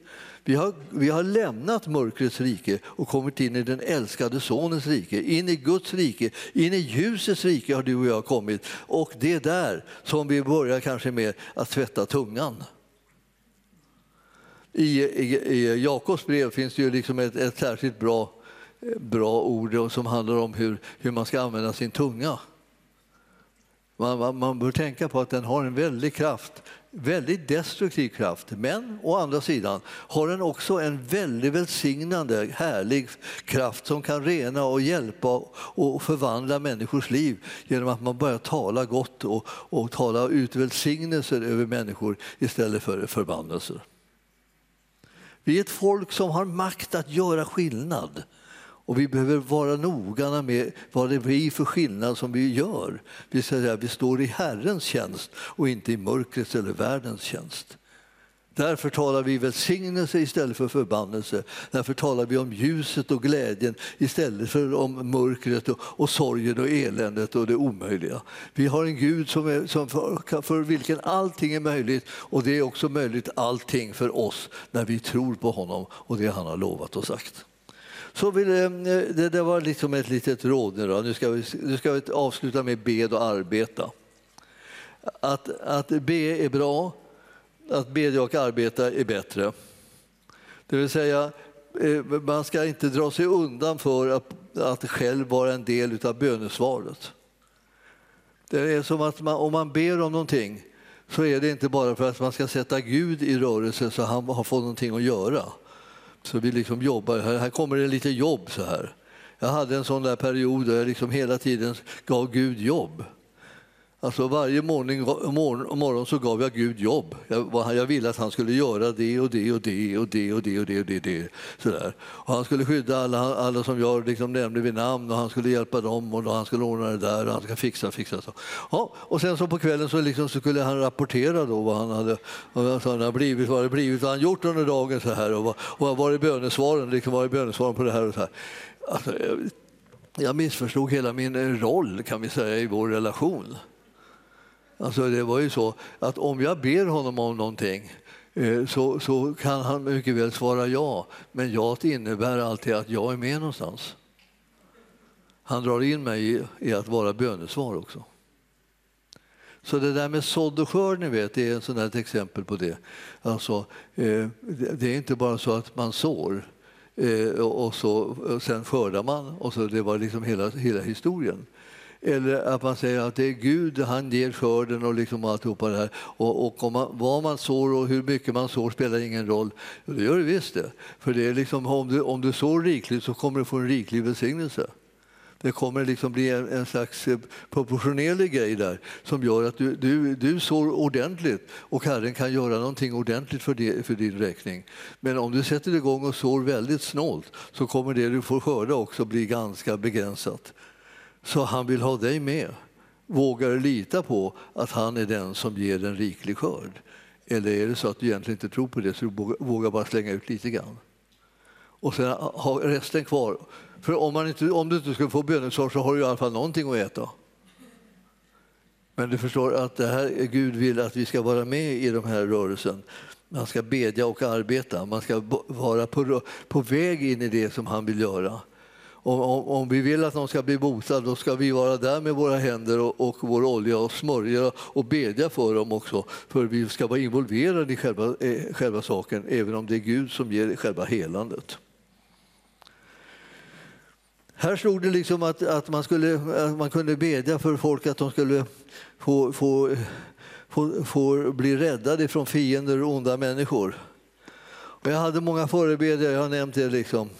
Speaker 2: Vi har, vi har lämnat mörkrets rike och kommit in i den älskade Sonens rike. In i Guds rike, in i ljusets rike har du och jag kommit. Och det är där som vi börjar kanske med att tvätta tungan. I, i, i Jakobs brev finns det ju liksom ett, ett särskilt bra, bra ord som handlar om hur, hur man ska använda sin tunga. Man, man, man, bör tänka på att den har en väldig kraft väldigt destruktiv kraft. Men å andra sidan har den också en väldigt välsignande, härlig kraft som kan rena och hjälpa och förvandla människors liv genom att man börjar tala gott och, och tala ut välsignelser över människor istället för förbannelser. Vi är ett folk som har makt att göra skillnad. Och vi behöver vara noggranna med vad det blir för skillnad som vi gör. Vi, säger vi står i Herrens tjänst och inte i mörkrets eller världens tjänst. Därför talar vi välsignelse istället för förbannelse. Därför talar vi om ljuset och glädjen istället för om mörkret och, och sorgen och eländet och det omöjliga. Vi har en Gud som, är, som för, för vilken allting är möjligt och det är också möjligt allting för oss när vi tror på honom och det han har lovat och sagt. Så ville, eh, det, det var liksom ett litet råd nu. Då. Nu, ska vi, nu ska vi avsluta med bed och arbeta. Att, att be är bra, att bedja och arbeta är bättre. Det vill säga, eh, man ska inte dra sig undan för att, att själv vara en del av bönesvaret. Det är som att man, om man ber om någonting så är det inte bara för att man ska sätta Gud i rörelse så han har fått någonting att göra. Så vi liksom jobbar, här här kommer det lite jobb så här. Jag hade en sån där period där jag liksom hela tiden gav Gud jobb. Alltså varje morgon, morgon, morgon så gav jag Gud jobb. Jag, jag ville att han skulle göra det och det och det och det och det och det. Och det, och det sådär. Och han skulle skydda alla, alla som jag liksom nämnde vid namn och han skulle hjälpa dem och han skulle ordna det där och han ska fixa fixa. Så. Ja, och sen så på kvällen så, liksom så skulle han rapportera då vad han hade, vad han hade blivit, vad det blivit, vad han gjort under dagen så här och vad, och vad är bönesvaren, liksom, vad är bönesvaren på det här och så här. Alltså, jag missförstod hela min roll kan vi säga i vår relation. Alltså det var ju så att om jag ber honom om någonting eh, så, så kan han mycket väl svara ja, men ja innebär alltid att jag är med någonstans. Han drar in mig i, i att vara bönesvar också. Så det där med sådd och skörd, ni vet, det är ett sånt exempel på det. Alltså, eh, det är inte bara så att man sår eh, och, så, och sen skördar man och så det var liksom hela, hela historien. Eller att man säger att det är Gud, han ger skörden och liksom alltihopa det här. Och, och om man, vad man sår och hur mycket man sår spelar ingen roll. Det gör det visst det. För det är liksom, om, du, om du sår rikligt så kommer du få en riklig välsignelse. Det kommer liksom bli en, en slags eh, proportionerlig grej där som gör att du, du, du sår ordentligt och Herren kan göra någonting ordentligt för, det, för din räkning. Men om du sätter igång och sår väldigt snålt så kommer det du får skörda också bli ganska begränsat. Så han vill ha dig med. Vågar du lita på att han är den som ger en riklig skörd? Eller är det så att du egentligen inte tror på det så du vågar bara slänga ut lite grann? Och sen ha resten kvar. För om, man inte, om du inte skulle få bönesvar så har du i alla fall någonting att äta. Men du förstår att det här, Gud vill att vi ska vara med i den här rörelsen. Man ska bedja och arbeta, man ska vara på, på väg in i det som han vill göra. Om, om, om, vi vill att någon ska bli botad då ska vi vara där med våra händer och, och vår olja och smörja och bedja för dem också. För vi ska vara involverade i själva, eh, själva saken även om det är Gud som ger själva helandet. Här stod det liksom att, att, man, skulle, att man kunde bedja för folk att de skulle få, få, få, få bli räddade från fiender och onda människor. Och jag hade många förebedjare, jag har nämnt det. liksom.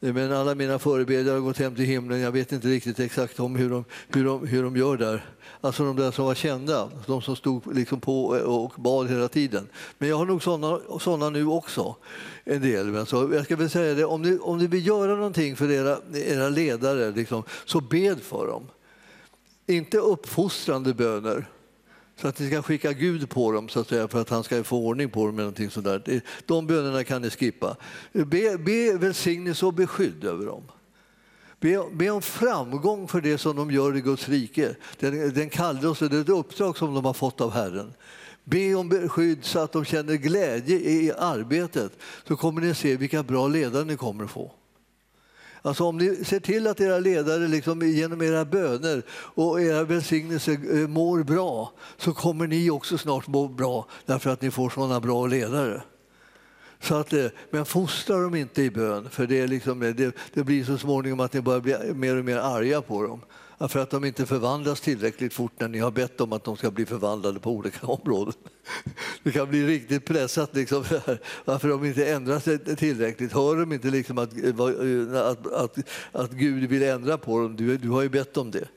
Speaker 2: Men alla mina förebedjare har gått hem till himlen. Jag vet inte riktigt exakt om hur de, hur de, hur de gör där. Alltså de där som var kända, de som stod liksom på och bad hela tiden. Men jag har nog såna sådana nu också, en del. Men så jag ska väl säga det, om ni, om ni vill göra någonting för era, era ledare, liksom, så bed för dem. Inte uppfostrande böner så att ni ska skicka Gud på dem så att säga, för att han ska få ordning på dem. Eller någonting sådär. De bönerna kan ni skippa. Be, be välsignelse och beskydd över dem. Be, be, om framgång för det som de gör i Guds rike. Den, den kallelse, det uppdrag som de har fått av Herren. Be om beskydd så att de känner glädje i arbetet. Så kommer ni se vilka bra ledare ni kommer att få. Alltså om ni ser till att era ledare liksom genom era böner och era välsignelser eh, mår bra så kommer ni också snart må bra därför att ni får sådana bra ledare. Så att, eh, men fostra dem inte i bön, för det, är liksom, eh, det, det blir så småningom att ni börjar bli mer och mer arga på dem. För att de inte förvandlas tillräckligt fort när ni har bett om att de ska bli förvandlade på olika områden. Det kan bli riktigt pressat liksom, varför de inte ändrar sig tillräckligt. Hör de inte liksom att, eh, eh, att, att, att Gud vill ändra på dem? Du, du har ju bett om det.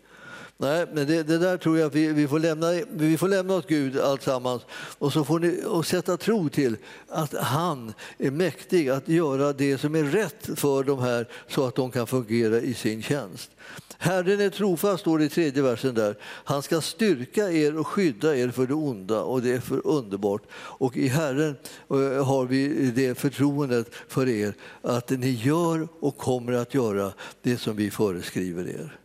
Speaker 2: Nej, men det, det, där tror jag vi, vi, får lämna, vi får lämna åt Gud alltsammans och så får ni och sätta tro till att han är mäktig att göra det som är rätt för de här så att de kan fungera i sin tjänst. Herren är trofast, står det i tredje versen där. Han ska styrka er och skydda er för det onda och det är för underbart. Och i Herren eh, har vi det förtroendet för er att ni gör och kommer att göra det som vi föreskriver er.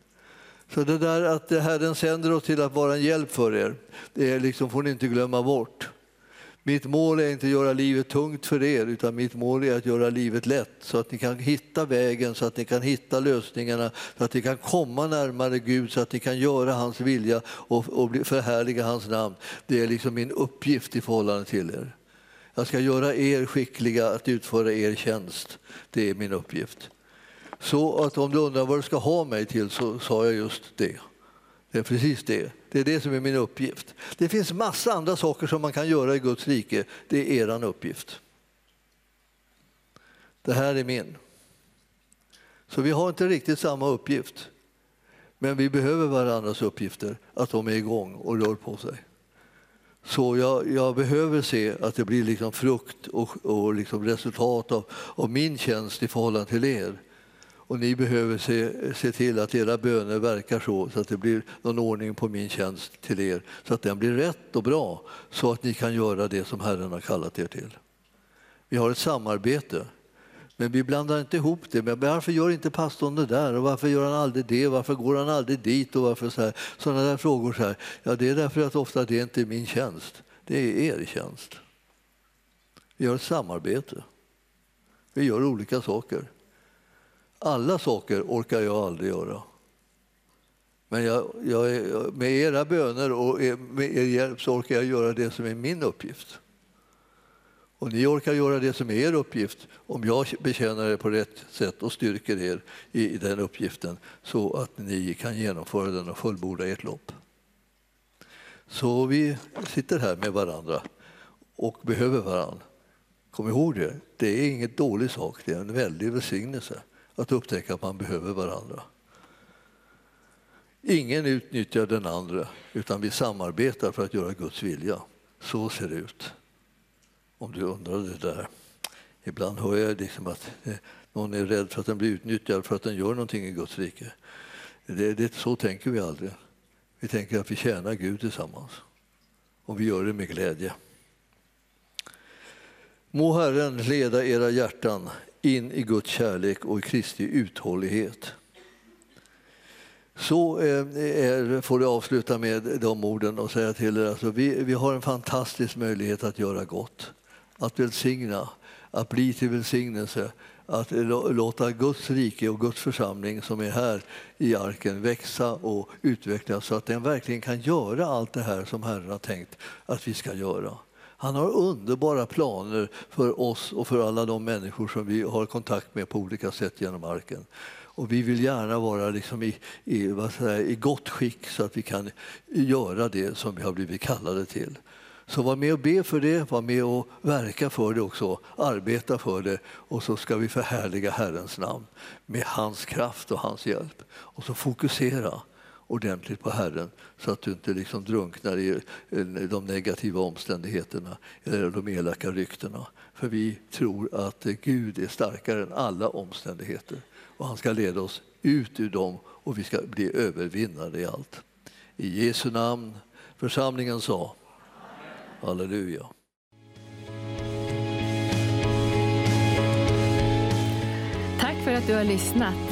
Speaker 2: Så det där att Herren sänder oss till att vara en hjälp för er, det liksom, får ni inte glömma bort. Mitt mål är inte att göra livet tungt för er, utan mitt mål är att göra livet lätt så att ni kan hitta vägen, så att ni kan hitta lösningarna, så att ni kan komma närmare Gud, så att ni kan göra hans vilja och, och förhärliga hans namn. Det är liksom min uppgift i förhållande till er. Jag ska göra er skickliga att utföra er tjänst. Det är min uppgift. Så att om du undrar vad du ska ha mig till så sa jag just det. Det är precis det. Det är det som är min uppgift. Det finns massa andra saker som man kan göra i Guds rike. Det är eran uppgift. Det här är min. Så vi har inte riktigt samma uppgift. Men vi behöver varandras uppgifter, att de är igång och rör på sig. Så jag, jag behöver se att det blir liksom frukt och, och liksom resultat av, av min tjänst i förhållande till er. Och ni behöver se, se till att era böner verkar så, så att det blir någon ordning på min tjänst till er, så att den blir rätt och bra, så att ni kan göra det som Herren har kallat er till. Vi har ett samarbete, men vi blandar inte ihop det. Men varför gör inte pastorn det där? Och varför gör han aldrig det? Varför går han aldrig dit? Och varför så här? Sådana där frågor. Så här. Ja, det är därför att ofta det är inte är min tjänst. Det är er tjänst. Vi har ett samarbete. Vi gör olika saker. Alla saker orkar jag aldrig göra. Men jag, jag, med era böner och med er hjälp så orkar jag göra det som är min uppgift. Och ni orkar göra det som är er uppgift om jag betjänar er på rätt sätt och styrker er i den uppgiften så att ni kan genomföra den och fullborda ert lopp. Så vi sitter här med varandra och behöver varandra. Kom ihåg det, det är ingen dålig sak, det är en väldig välsignelse att upptäcka att man behöver varandra. Ingen utnyttjar den andra, utan vi samarbetar för att göra Guds vilja. Så ser det ut. Om du undrar det där. Ibland hör jag liksom att eh, någon är rädd för att den blir utnyttjad för att den gör någonting i Guds rike. Det, det, så tänker vi aldrig. Vi tänker att vi tjänar Gud tillsammans. Och vi gör det med glädje. Må Herren leda era hjärtan in i Guds kärlek och i Kristi uthållighet. Så eh, är, får du avsluta med de orden och säga till er alltså, vi, vi har en fantastisk möjlighet att göra gott, att välsigna, att bli till välsignelse, att låta Guds rike och Guds församling som är här i arken växa och utvecklas så att den verkligen kan göra allt det här som Herren har tänkt att vi ska göra. Han har underbara planer för oss och för alla de människor som vi har kontakt med på olika sätt genom arken. Och vi vill gärna vara liksom i, i, vad säger, i gott skick så att vi kan göra det som vi har blivit kallade till. Så var med och be för det, var med och verka för det också, arbeta för det och så ska vi förhärliga Herrens namn med hans kraft och hans hjälp. Och så fokusera ordentligt på Herren så att du inte liksom drunknar i eh, de negativa omständigheterna eller de elaka ryktena. För vi tror att Gud är starkare än alla omständigheter och han ska leda oss ut ur dem och vi ska bli övervinnare i allt. I Jesu namn. Församlingen sa Halleluja.
Speaker 1: Tack för att du har lyssnat.